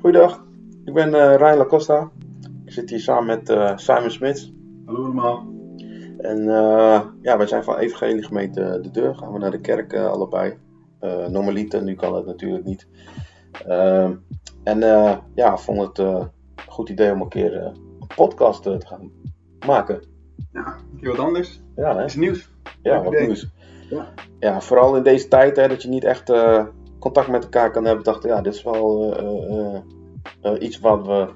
Goeiedag, ik ben uh, Ryan Lacosta. Ik zit hier samen met uh, Simon Smits. Hallo allemaal. En uh, ja, wij zijn van Evangelie gemeente De Deur. Gaan we naar de kerk allebei. normaliter, nu kan het natuurlijk niet. Ehm, en ja, ik vond het een goed idee om een keer een podcast te gaan maken. Ja, een keer wat anders. Ja, hè? Is nieuws. Ja, wat nieuws. Ja. ja, vooral in deze tijd hè, dat je niet echt contact met elkaar kan hebben, dachten ja, dit is wel uh, uh, iets wat we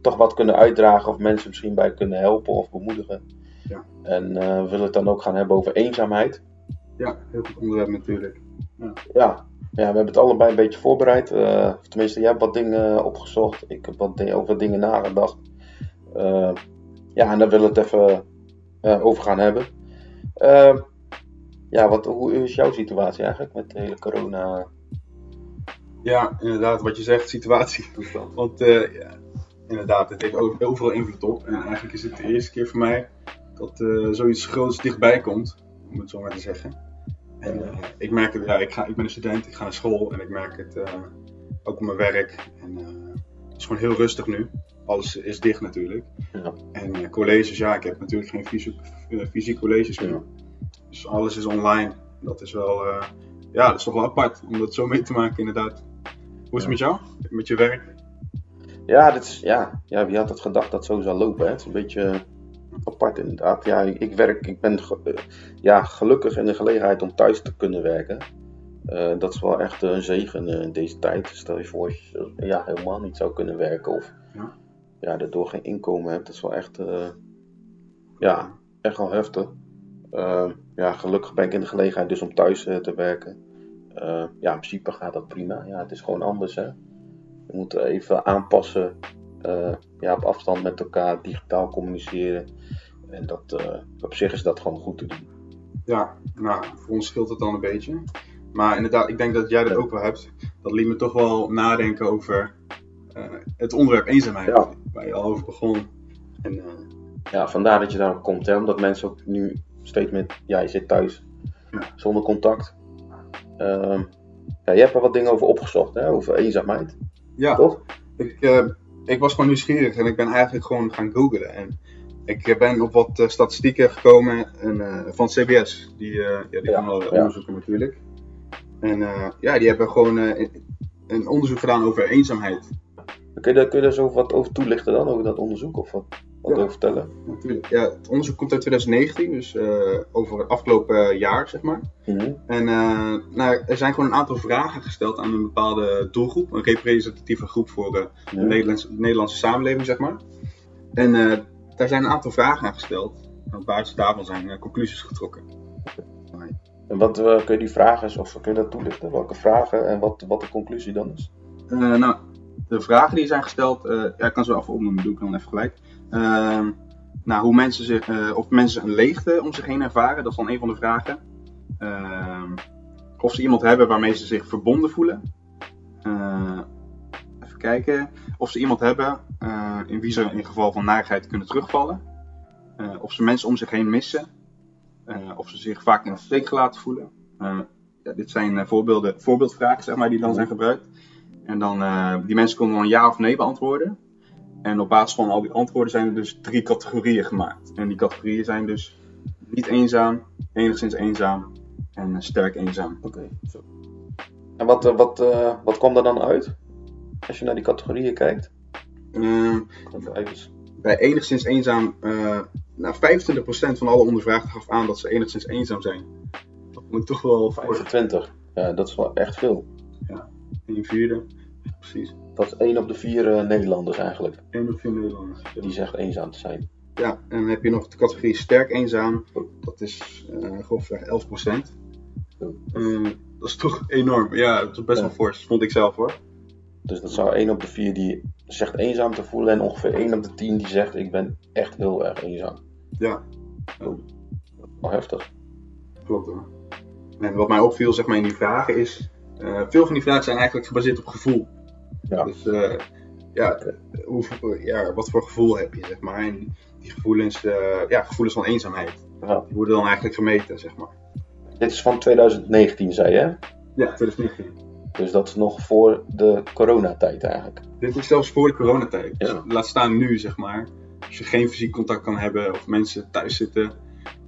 toch wat kunnen uitdragen of mensen misschien bij kunnen helpen of bemoedigen. Ja. En we willen het dan ook gaan hebben over eenzaamheid. Ja, heel goed onderwerp natuurlijk. Ja. ja. Ja, we hebben het allebei een beetje voorbereid. tenminste, jij hebt wat dingen opgezocht. Ik heb wat over wat dingen nagedacht. ja, en daar willen we het even over gaan hebben. ja, wat, hoe is jouw situatie eigenlijk met de hele corona ja, inderdaad, wat je zegt, situatietoestand. Want uh, ja, inderdaad, het heeft overal invloed op. En eigenlijk is het de eerste keer voor mij dat uh, zoiets groots dichtbij komt, om het zo maar te zeggen. En uh, ik merk het, ja, ik, ga, ik ben een student, ik ga naar school en ik merk het ook op mijn werk. En het is gewoon heel rustig nu. Alles is dicht natuurlijk. Ja. En colleges, ja, ik heb natuurlijk geen fysieke, fysieke colleges meer. Dus alles is online. Dat is wel, ja, dat is toch wel apart om dat zo mee te maken inderdaad. Hoe is het met jou? Met je werk? Ja, dit is, ja, ja, wie had het gedacht dat zo zou lopen? Hè? Het is een beetje apart inderdaad. Ja, ik, werk, ik ben eh, ja, gelukkig in de gelegenheid om thuis te kunnen werken. Uh, dat is wel echt een zegen in deze tijd. Stel je voor dat je ja, helemaal niet zou kunnen werken of ja. Ja, daardoor geen inkomen hebt. Dat is wel echt, uh, ja, echt wel heftig. Uh, ja, gelukkig ben ik in de gelegenheid dus om thuis te werken. Uh, ja, in principe gaat dat prima. Ja, het is gewoon anders. Hè? We moeten even aanpassen. Uh, ja, op afstand met elkaar digitaal communiceren. En dat, uh, op zich is dat gewoon goed te doen. Ja, nou, voor ons scheelt het dan een beetje. Maar inderdaad, ik denk dat jij dat ook wel hebt. Dat liet me toch wel nadenken over het onderwerp eenzaamheid. Ja. Waar je al over begon. En, ja, vandaar dat je daarop komt. Hè? Omdat mensen ook nu steeds met, ja, je zit thuis ja. zonder contact. Uh, ja, je hebt er wat dingen over opgezocht, hè? over eenzaamheid. Ja, toch? Ik, uh, ik was gewoon nieuwsgierig en ik ben eigenlijk gewoon gaan googlen. En ik eh, ben op wat uh, statistieken gekomen en, van CBS. Die, ja, die ja, gaan wel onderzoeken natuurlijk. En ja, die hebben gewoon een onderzoek gedaan over eenzaamheid. Kun je, daar, kun je daar zo wat over toelichten dan, over dat onderzoek? Of wat? Wat ja, vertellen? Natuurlijk. Ja, het onderzoek komt uit 2019, dus uh, over het afgelopen jaar, zeg maar. Mhm. En uh, nou, er zijn gewoon een aantal vragen gesteld aan een bepaalde doelgroep, een representatieve groep voor de, de Nederlandse, Nederlandse, samenleving, zeg maar. En daar zijn een aantal vragen aan gesteld. En op basis daarvan zijn conclusies getrokken. En wat kun je die vragen, of kun je dat toelichten? Welke vragen en wat, wat de conclusie dan is? nou, de vragen die zijn gesteld, ja, ik kan ze even opnoemen, doe ik dan even gelijk. Uh, nou, hoe mensen zich, uh, of mensen een leegte om zich heen ervaren, dat is dan een van de vragen. Uh, of ze iemand hebben waarmee ze zich verbonden voelen. Uh, even kijken. Of ze iemand hebben eh, in wie ze in geval van narigheid kunnen terugvallen. of ze mensen om zich heen missen. of ze zich vaak in een steek gelaten voelen. Ja, dit zijn voorbeelden, voorbeeldvragen zeg maar, die dan zijn gebruikt. En dan, die mensen konden dan ja of nee beantwoorden. En op basis van al die antwoorden zijn er dus drie categorieën gemaakt. En die categorieën zijn dus niet eenzaam, enigszins eenzaam en sterk eenzaam. Oké, zo. En wat, uh, wat, uh, wat kwam er dan uit? Als je naar die categorieën kijkt? Uh, bij enigszins eenzaam, uh, nou 25% van alle ondervraagden gaf aan dat ze enigszins eenzaam zijn. Dat moet toch wel... 25? Ja, dat is wel echt veel. Ja, een vierde, precies. Dat is één op de vier uh, Nederlanders eigenlijk. Één op de vier Nederlanders. Die zegt eenzaam te zijn. Ja, en dan heb je nog de categorie sterk eenzaam. Dat is uh, grofweg 11 procent. Uh, dat is toch enorm. Ja, dat is best ja. wel fors, vond ik zelf hoor. Dus dat zou één op de vier die zegt eenzaam te voelen en ongeveer één op de tien die zegt ik ben echt heel erg eenzaam. Ja. Oh, heftig. Klopt hoor. En wat mij opviel zeg maar in die vragen is, uh, veel van die vragen zijn eigenlijk gebaseerd op gevoel. Ja. Dus uh, ja, hoe, ja, wat voor gevoel heb je, zeg maar. En die gevoelens, ja, gevoelens van eenzaamheid, ja. die worden dan eigenlijk gemeten, zeg maar. Dit is van 2019, zei je? Ja, 2019. Dus dat is nog voor de coronatijd eigenlijk. Dit is zelfs voor de coronatijd. Ja. Dus laat staan nu, zeg maar. Als je geen fysiek contact kan hebben of mensen thuis zitten.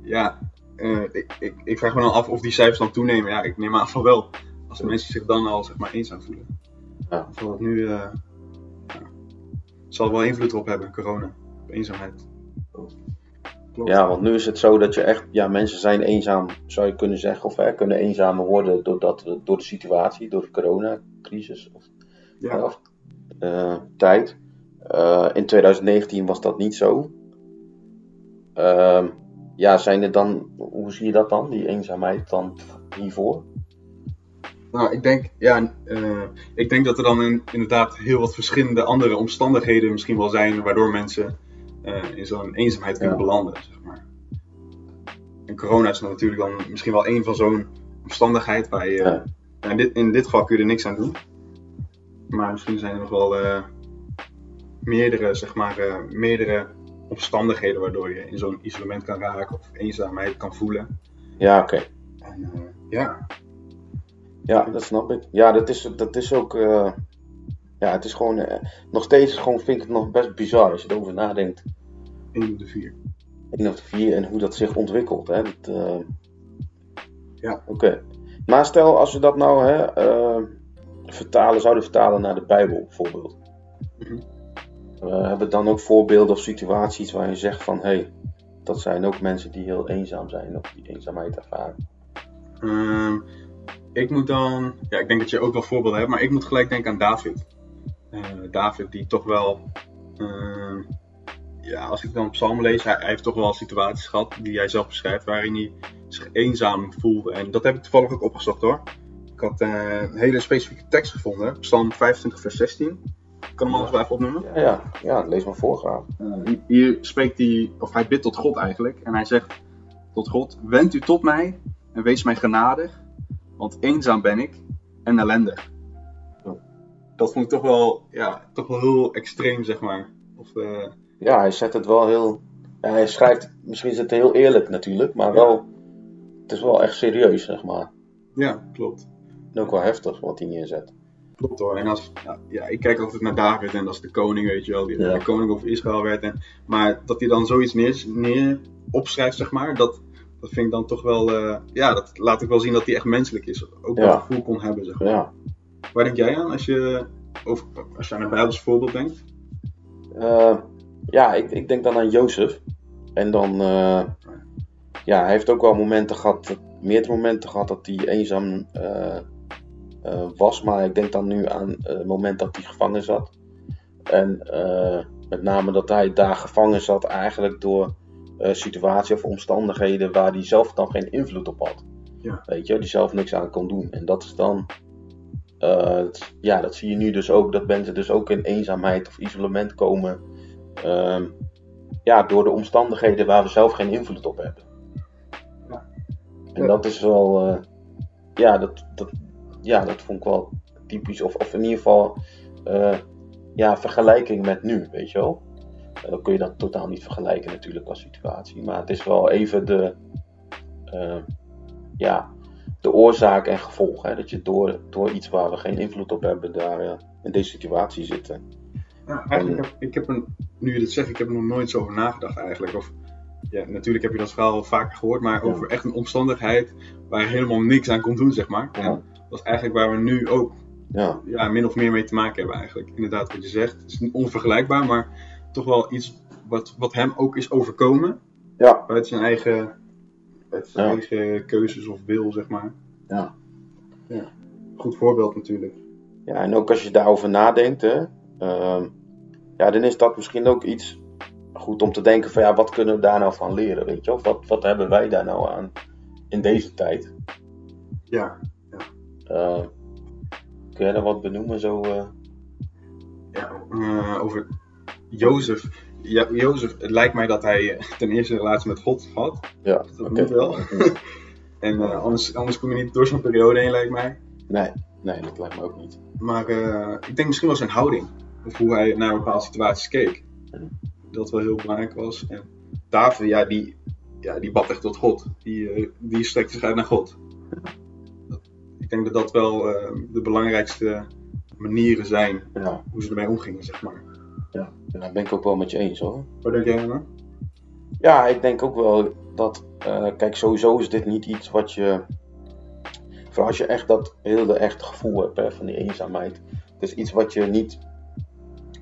Ja, eh, ik, ik, ik vraag me dan af of die cijfers dan toenemen. Ja, ik neem aan van wel. Als mensen zich dan al zeg maar eenzaam voelen. Ja. Zal het nu... eh, ja, zal wel invloed op hebben, corona. Op eenzaamheid. Klopt. Ja, want nu is het zo dat je echt, ja, mensen zijn eenzaam, zou je kunnen zeggen, of hè, kunnen eenzamer worden doordat, door de situatie, door de coronacrisis of, Ja. of eh, tijd. Eh, in 2019 was dat niet zo. Ehm, ja, zijn er dan, hoe zie je dat dan, die eenzaamheid dan hiervoor? Nou, ik denk, ja, eh, ik denk dat er dan in- inderdaad heel wat verschillende andere omstandigheden misschien wel zijn waardoor mensen eh, in zo'n eenzaamheid kunnen Ja. belanden, zeg maar. En corona is dan natuurlijk dan misschien wel een van zo'n omstandigheid waar je, Ja. in, dit, in dit geval kun je er niks aan doen. Maar misschien zijn er nog wel eh, meerdere, zeg maar, meerdere omstandigheden waardoor je in zo'n isolement kan raken of eenzaamheid kan voelen. Ja, oké. En ja, Ja, dat snap ik. Ja, dat is, dat is ook. eh, ja, het is gewoon. eh, nog steeds gewoon vind ik het nog best bizar als je erover nadenkt. één op de vier. 1 of de 4 en hoe dat zich ontwikkelt. Hè? Dat, eh, Ja. Oké. Maar stel als we dat nou hè, vertalen, zouden vertalen naar de Bijbel bijvoorbeeld. Eh, hebben we dan ook voorbeelden of situaties waar je zegt van hé, hey, dat zijn ook mensen die heel eenzaam zijn of die eenzaamheid ervaren. Ehm, ik moet dan, ja, ik denk dat je ook wel voorbeelden hebt, maar ik moet gelijk denken aan David. Eh, David, die toch wel, ehm, ja, als ik dan psalmen lees, hij, hij heeft toch wel situaties gehad die hij zelf beschrijft, waarin hij zich eenzaam voelde. En dat heb ik toevallig ook opgezocht hoor. Ik had eh, een hele specifieke tekst gevonden, Psalm 25, vers 16. Ik kan hem anders wel even opnoemen. Ja, ja, ja lees maar voor graag. Eh, hier spreekt hij, of hij bidt tot God eigenlijk. En hij zegt tot God: Wend u tot mij en wees mij genadig, want eenzaam ben ik en ellendig. Ja. Dat vond ik toch wel, ja, toch wel heel extreem, zeg maar. Of, eh, Ja, hij zet het wel heel. Ja, hij schrijft, misschien is het heel eerlijk natuurlijk, maar wel. Het is wel echt serieus, zeg maar. ja, klopt. En ook wel heftig wat hij neerzet. Klopt hoor. En als, ja, ja, ik kijk altijd naar David en dat is de koning, weet je wel, die Ja. de koning over Israël werd. En, maar dat hij dan zoiets neer, neer opschrijft, zeg maar, dat, dat vind ik dan toch wel, eh, ja, dat laat ik wel zien dat hij echt menselijk is. Ook Ja. dat gevoel kon hebben, zeg maar. Ja. Waar denk jij aan als je, over, als je aan een Bijbels voorbeeld denkt? Eh, ja, ik, ik denk dan aan Jozef. En dan, eh, ja, hij heeft ook wel momenten gehad, meerdere momenten gehad dat hij eenzaam was. Maar ik denk dan nu aan het moment dat hij gevangen zat. En met name dat hij daar gevangen zat eigenlijk door eh situaties of omstandigheden waar hij zelf dan geen invloed op had. Ja. Weet je, die zelf niks aan kon doen. En dat is dan, eh, ja, dat zie je nu dus ook, dat mensen dus ook in eenzaamheid of isolement komen. Ehm, ja, door de omstandigheden waar we zelf geen invloed op hebben. Ja. En dat is wel, eh, ja, dat, dat, ja, dat vond ik wel typisch. Of, of in ieder geval, ja, vergelijking met nu, weet je wel. Eh, Dan kun je dat totaal niet vergelijken natuurlijk als situatie. Maar het is wel even de, eh, ja, de oorzaak en gevolg. Hè? Dat je door, door iets waar we geen invloed op hebben, daar eh, in deze situatie zitten. Ja, eigenlijk heb ik heb nu je dit zegt, ik heb er nog nooit zo over nagedacht eigenlijk. Of, ja, natuurlijk heb je dat verhaal wel vaker gehoord, maar Ja. over echt een omstandigheid waar je helemaal niks aan kon doen, zeg maar. Ja. En dat is eigenlijk waar we nu ook Ja, ja, min of meer mee te maken hebben eigenlijk. Inderdaad, wat je zegt, het is onvergelijkbaar, maar toch wel iets wat, wat hem ook is overkomen. ja, Buiten zijn eigen, zijn Ja. eigen keuzes of wil, zeg maar. ja. Goed voorbeeld natuurlijk. Ja, en ook als je daarover nadenkt, hè, ehm, ja, dan is dat misschien ook iets goed om te denken van ja, wat kunnen we daar nou van leren, weet je? Of wat, wat hebben wij daar nou aan in deze tijd? Ja, Eh, kun jij daar wat benoemen zo? eh? ja eh, over Jozef. Ja, Jozef, het lijkt mij dat hij eh, ten eerste een relatie met God had. ja, Dat moet wel. En eh, anders, anders kom je niet door zo'n periode heen, lijkt mij. Nee, nee, dat lijkt me ook niet. Maar eh, ik denk misschien wel zijn houding. Of hoe hij naar bepaalde situaties keek. Dat wel heel belangrijk was. En David, ja, die, ja, die bad echt tot God. Die, die strekte zich uit naar God. Dat, ik denk dat dat wel de belangrijkste manieren zijn Ja, hoe ze ermee omgingen, zeg maar. Ja. En daar ben ik ook wel met je eens hoor. Wat denk jij? Ja, ik denk ook wel dat, eh, kijk, sowieso is dit niet iets wat je, vooral als je echt dat hele echte gevoel hebt hè, van die eenzaamheid, het is iets wat je niet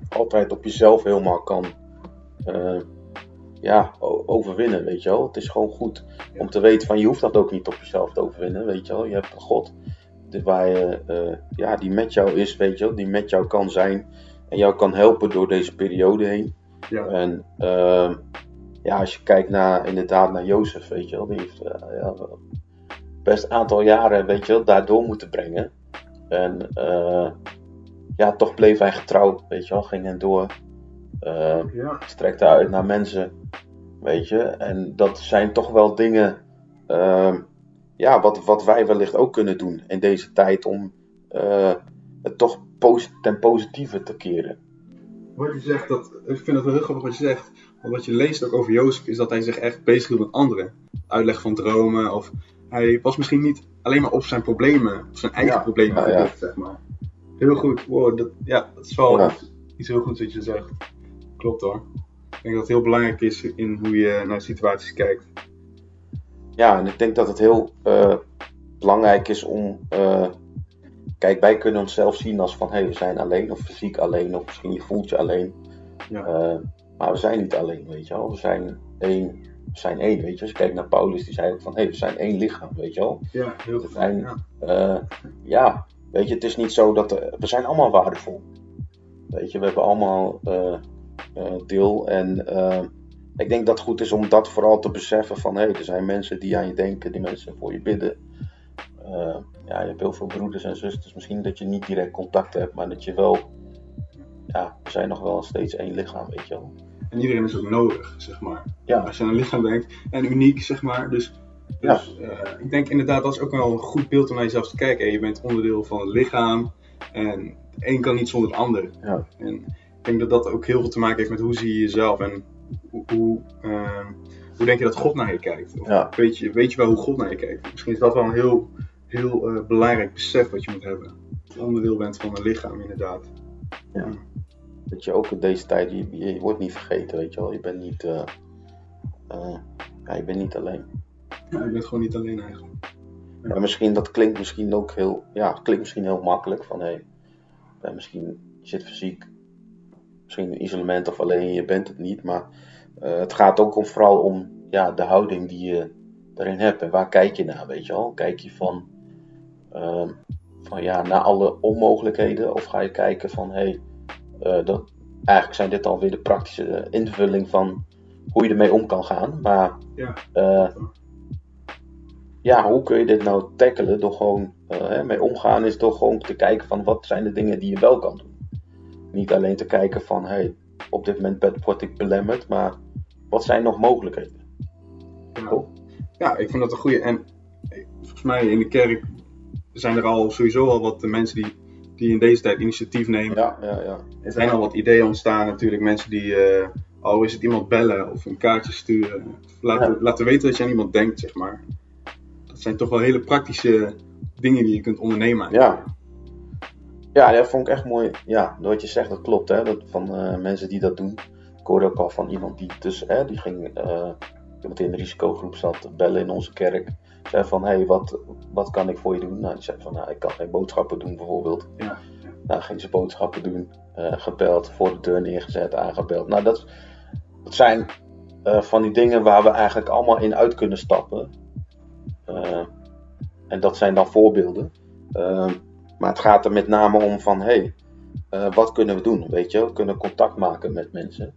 altijd op jezelf helemaal kan, eh, ja, overwinnen, weet je wel. Het is gewoon goed om te weten van, je hoeft dat ook niet op jezelf te overwinnen, weet je wel. Je hebt een God die, waar je, eh, ja, die met jou is, weet je wel, die met jou kan zijn en jou kan helpen door deze periode heen. Ja. En ehm, ja, als je kijkt naar, inderdaad naar Jozef, weet je wel, die heeft eh, ja, best een aantal jaren, weet je wel, daardoor moeten brengen. En eh, ja, toch bleef hij getrouw, weet je wel, ging hij door, eh, Ja. strekte uit naar mensen, weet je. En dat zijn toch wel dingen, ehm, ja, wat, wat wij wellicht ook kunnen doen in deze tijd om eh, het toch ten positieve te keren. Wat je zegt, dat, ik vind het wel heel grappig wat je zegt. Want wat je leest ook over Jozef is dat hij zich echt bezig hield met anderen. Uitleg van dromen of hij was misschien niet alleen maar op zijn problemen, op zijn eigen Ja, problemen ja. zeg maar. Heel goed, wow, dat, ja, dat is wel Ja. iets heel goeds wat je zegt. Klopt hoor. Ik denk dat het heel belangrijk is in hoe je naar situaties kijkt. Ja, en ik denk dat het heel eh, belangrijk is om. eh, kijk, wij kunnen onszelf zien als van hé, hey, we zijn alleen, of fysiek alleen, of misschien je voelt je alleen. Ja. Eh, maar we zijn niet alleen, weet je wel. We zijn één, we zijn één, weet je. Als je kijkt naar Paulus, die zei ook van hé, hey, we zijn één lichaam, weet je wel. Ja, heel We zijn, Ja. eh, ja, weet je, het is niet zo dat. we zijn allemaal waardevol. Weet je, we hebben allemaal eh, deel. En ik denk dat het goed is om dat vooral te beseffen: van hé, hey, er zijn mensen die aan je denken, die mensen voor je bidden. Eh, ja, je hebt heel veel broeders en zusters. Misschien dat je niet direct contact hebt, maar dat je wel. Ja, we zijn nog wel steeds één lichaam, weet je wel. En iedereen is ook nodig, zeg maar. Ja. Als je aan een lichaam denkt. En uniek, zeg maar. Dus, dus eh, ik denk inderdaad, dat is ook wel een goed beeld om naar jezelf te kijken. En je bent onderdeel van het lichaam. En de een kan niet zonder het ander. Ja. En ik denk dat dat ook heel veel te maken heeft met hoe zie je jezelf. En hoe, hoe, eh, hoe denk je dat God naar je kijkt. Of Ja. weet, je, weet je wel hoe God naar je kijkt. Misschien is dat wel een heel, heel eh, belangrijk besef wat je moet hebben. Dat je onderdeel bent van een lichaam, inderdaad. Dat je ook in deze tijd, je, je, wordt niet vergeten, weet je wel. Je bent niet, eh, eh, ja, je bent niet alleen. Ja, je bent gewoon niet alleen eigenlijk. Maar misschien, dat klinkt misschien ook heel, ja, klinkt misschien heel makkelijk. Van hé, hey, misschien je zit fysiek, misschien in isolement of alleen, je bent het niet. Maar het gaat ook om, vooral om ja, de houding die je daarin hebt. En waar kijk je naar, weet je wel? Kijk je van, ehm, van ja, naar alle onmogelijkheden? Of ga je kijken van hé, hey, eh, dat, eigenlijk zijn dit alweer de praktische invulling van hoe je ermee om kan gaan. Maar Ja. eh, ja, hoe kun je dit nou tackelen? Door gewoon eh, hè, mee omgaan is door gewoon te kijken van wat zijn de dingen die je wel kan doen. Niet alleen te kijken van hey, op dit moment word ik belemmerd, maar wat zijn nog mogelijkheden? Ja. Ja, ik vind dat een goede. En volgens mij in de kerk zijn er al sowieso al wat mensen die, die in deze tijd initiatief nemen. Ja, ja, ja. Er zijn al wat ideeën ontstaan natuurlijk. Mensen die, eh al is het iemand bellen of een kaartje sturen. Laten, Ja. laten weten dat je aan iemand denkt, zeg maar. Dat zijn toch wel hele praktische dingen die je kunt ondernemen. Ja. Ja, dat vond ik echt mooi. Ja, wat je zegt, dat klopt. Hè? Dat van eh, mensen die dat doen. Ik hoorde ook al van iemand die dus, hè, die ging, eh, iemand die in de risicogroep zat, bellen in onze kerk. Zei van, hé, hey, wat, wat kan ik voor je doen? Nou, die zei van, nou, ik kan geen boodschappen doen bijvoorbeeld. Ja. Nou, ging ze boodschappen doen, eh, gebeld, voor de deur neergezet, aangebeld. Nou, dat, dat zijn eh, van die dingen waar we eigenlijk allemaal in uit kunnen stappen. Eh, en dat zijn dan voorbeelden. Maar het gaat er met name om van, hé, hey, wat kunnen we doen? Weet je, we kunnen contact maken met mensen.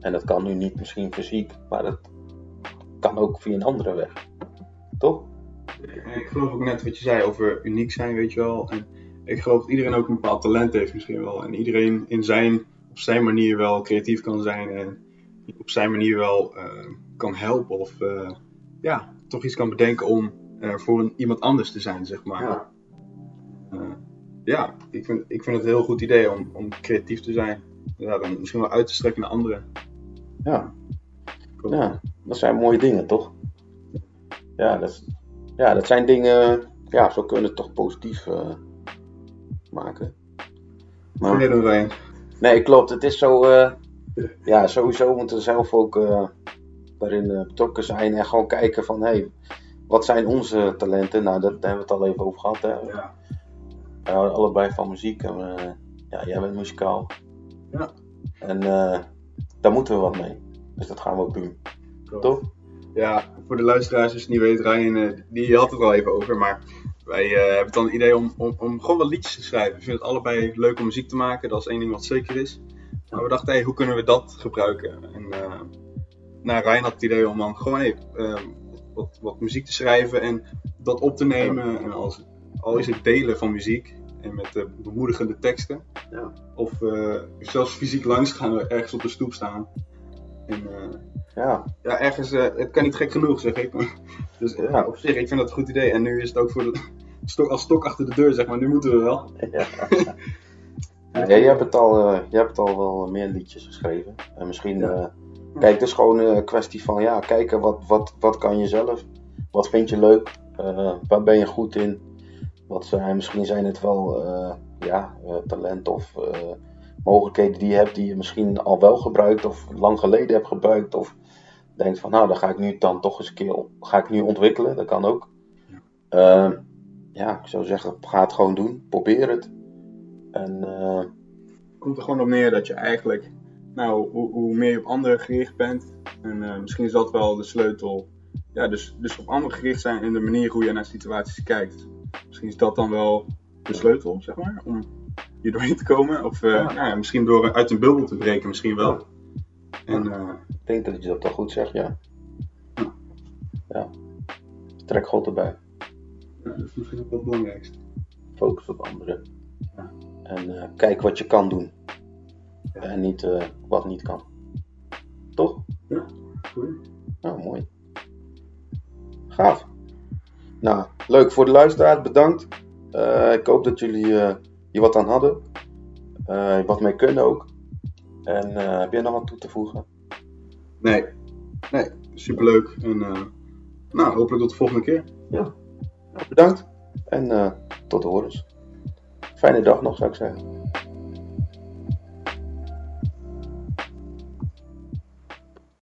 En dat kan nu niet misschien fysiek, maar dat kan ook via een andere weg. Toch? Ik geloof ook net wat je zei over uniek zijn, weet je wel. En ik geloof dat iedereen ook een bepaald talent heeft misschien wel. En iedereen in zijn, op zijn manier wel creatief kan zijn. En op zijn manier wel eh, kan helpen. Of eh, ja, toch iets kan bedenken om er voor een, iemand anders te zijn, zeg maar. Ja. Eh, ja, ik vind, ik vind het een heel goed idee om, om creatief te zijn. Ja, dan misschien wel uit te strekken naar anderen. Ja. Ja, dat zijn mooie dingen, toch? Ja, dat ja, dat zijn dingen, ja, zo kunnen we het toch positief eh, maken. Maar... Nee, doen wij. Nee, klopt. Het is zo, eh, ja, sowieso moeten we zelf ook uh, daarin betrokken zijn en gewoon kijken van, hé, hey, wat zijn onze talenten? Nou, daar hebben we het al even over gehad. Hè? Ja. We houden allebei van muziek en ja, jij bent muzikaal. Ja. En daar moeten we wat mee. Dus dat gaan we ook doen. Toch? Ja, voor de luisteraars, als je niet weet, Ryan, uh, die had het al even over. Maar wij uh, hebben dan het idee om, om, om, gewoon wat liedjes te schrijven. We vinden het allebei leuk om muziek te maken, dat is één ding wat zeker is. Maar we dachten, hey, hoe kunnen we dat gebruiken? En uh, nou, Ryan had het idee om dan gewoon hey, wat, wat muziek te schrijven en dat op te nemen. En als, al is het delen van muziek en met bemoedigende teksten. Ja. Of zelfs fysiek langs gaan we ergens op de stoep staan. En, ja. ja, ergens, uh, het kan niet gek genoeg, zeg ik. dus ja, op zich, ik vind dat een goed idee. En nu is het ook voor de, stok, als stok achter de deur, zeg maar. Nu moeten we wel. Ja. ja, jij, hebt het al, uh, jij hebt al wel meer liedjes geschreven. En misschien, ja. uh, kijk, het is gewoon een kwestie van, ja, kijken wat, wat, wat kan je zelf? Wat vind je leuk? waar ben je goed in? Wat zijn, misschien zijn het wel, ja, talent of mogelijkheden die je hebt die je misschien al wel gebruikt of lang geleden hebt gebruikt of denkt van nou, dan ga ik nu dan toch eens een keer ga ik nu ontwikkelen, dat kan ook. Ja, uh, ja ik zou zeggen, ga het gewoon doen, probeer het. En, uh, Komt er gewoon op neer dat je eigenlijk, nou, hoe, hoe meer je op anderen gericht bent, en uh, misschien is dat wel de sleutel. Ja, dus, dus op anderen gericht zijn in de manier hoe je naar situaties kijkt. Misschien is dat dan wel de sleutel, zeg maar, om hier doorheen te komen. Of uh, ja. Nou, misschien door uit een bubbel te breken, misschien wel. En, uh, ik denk dat je dat toch goed zegt, ja. Ja. ja. Trek God erbij. Ja, dat is misschien ook wel het belangrijkste. Focus op anderen. Ja. En uh, kijk wat je kan doen. Ja. En niet wat niet kan. Toch? Ja, goed. Nou, mooi. Gaaf. Nou, leuk voor de luisteraars, bedankt. Uh, ik hoop dat jullie hier wat aan hadden. wat mee kunnen ook. En uh, heb jij nog wat toe te voegen? Nee, nee, superleuk. En uh, nou, hopelijk tot de volgende keer. Ja, bedankt en uh, tot de horens. Fijne dag nog, zou ik zeggen.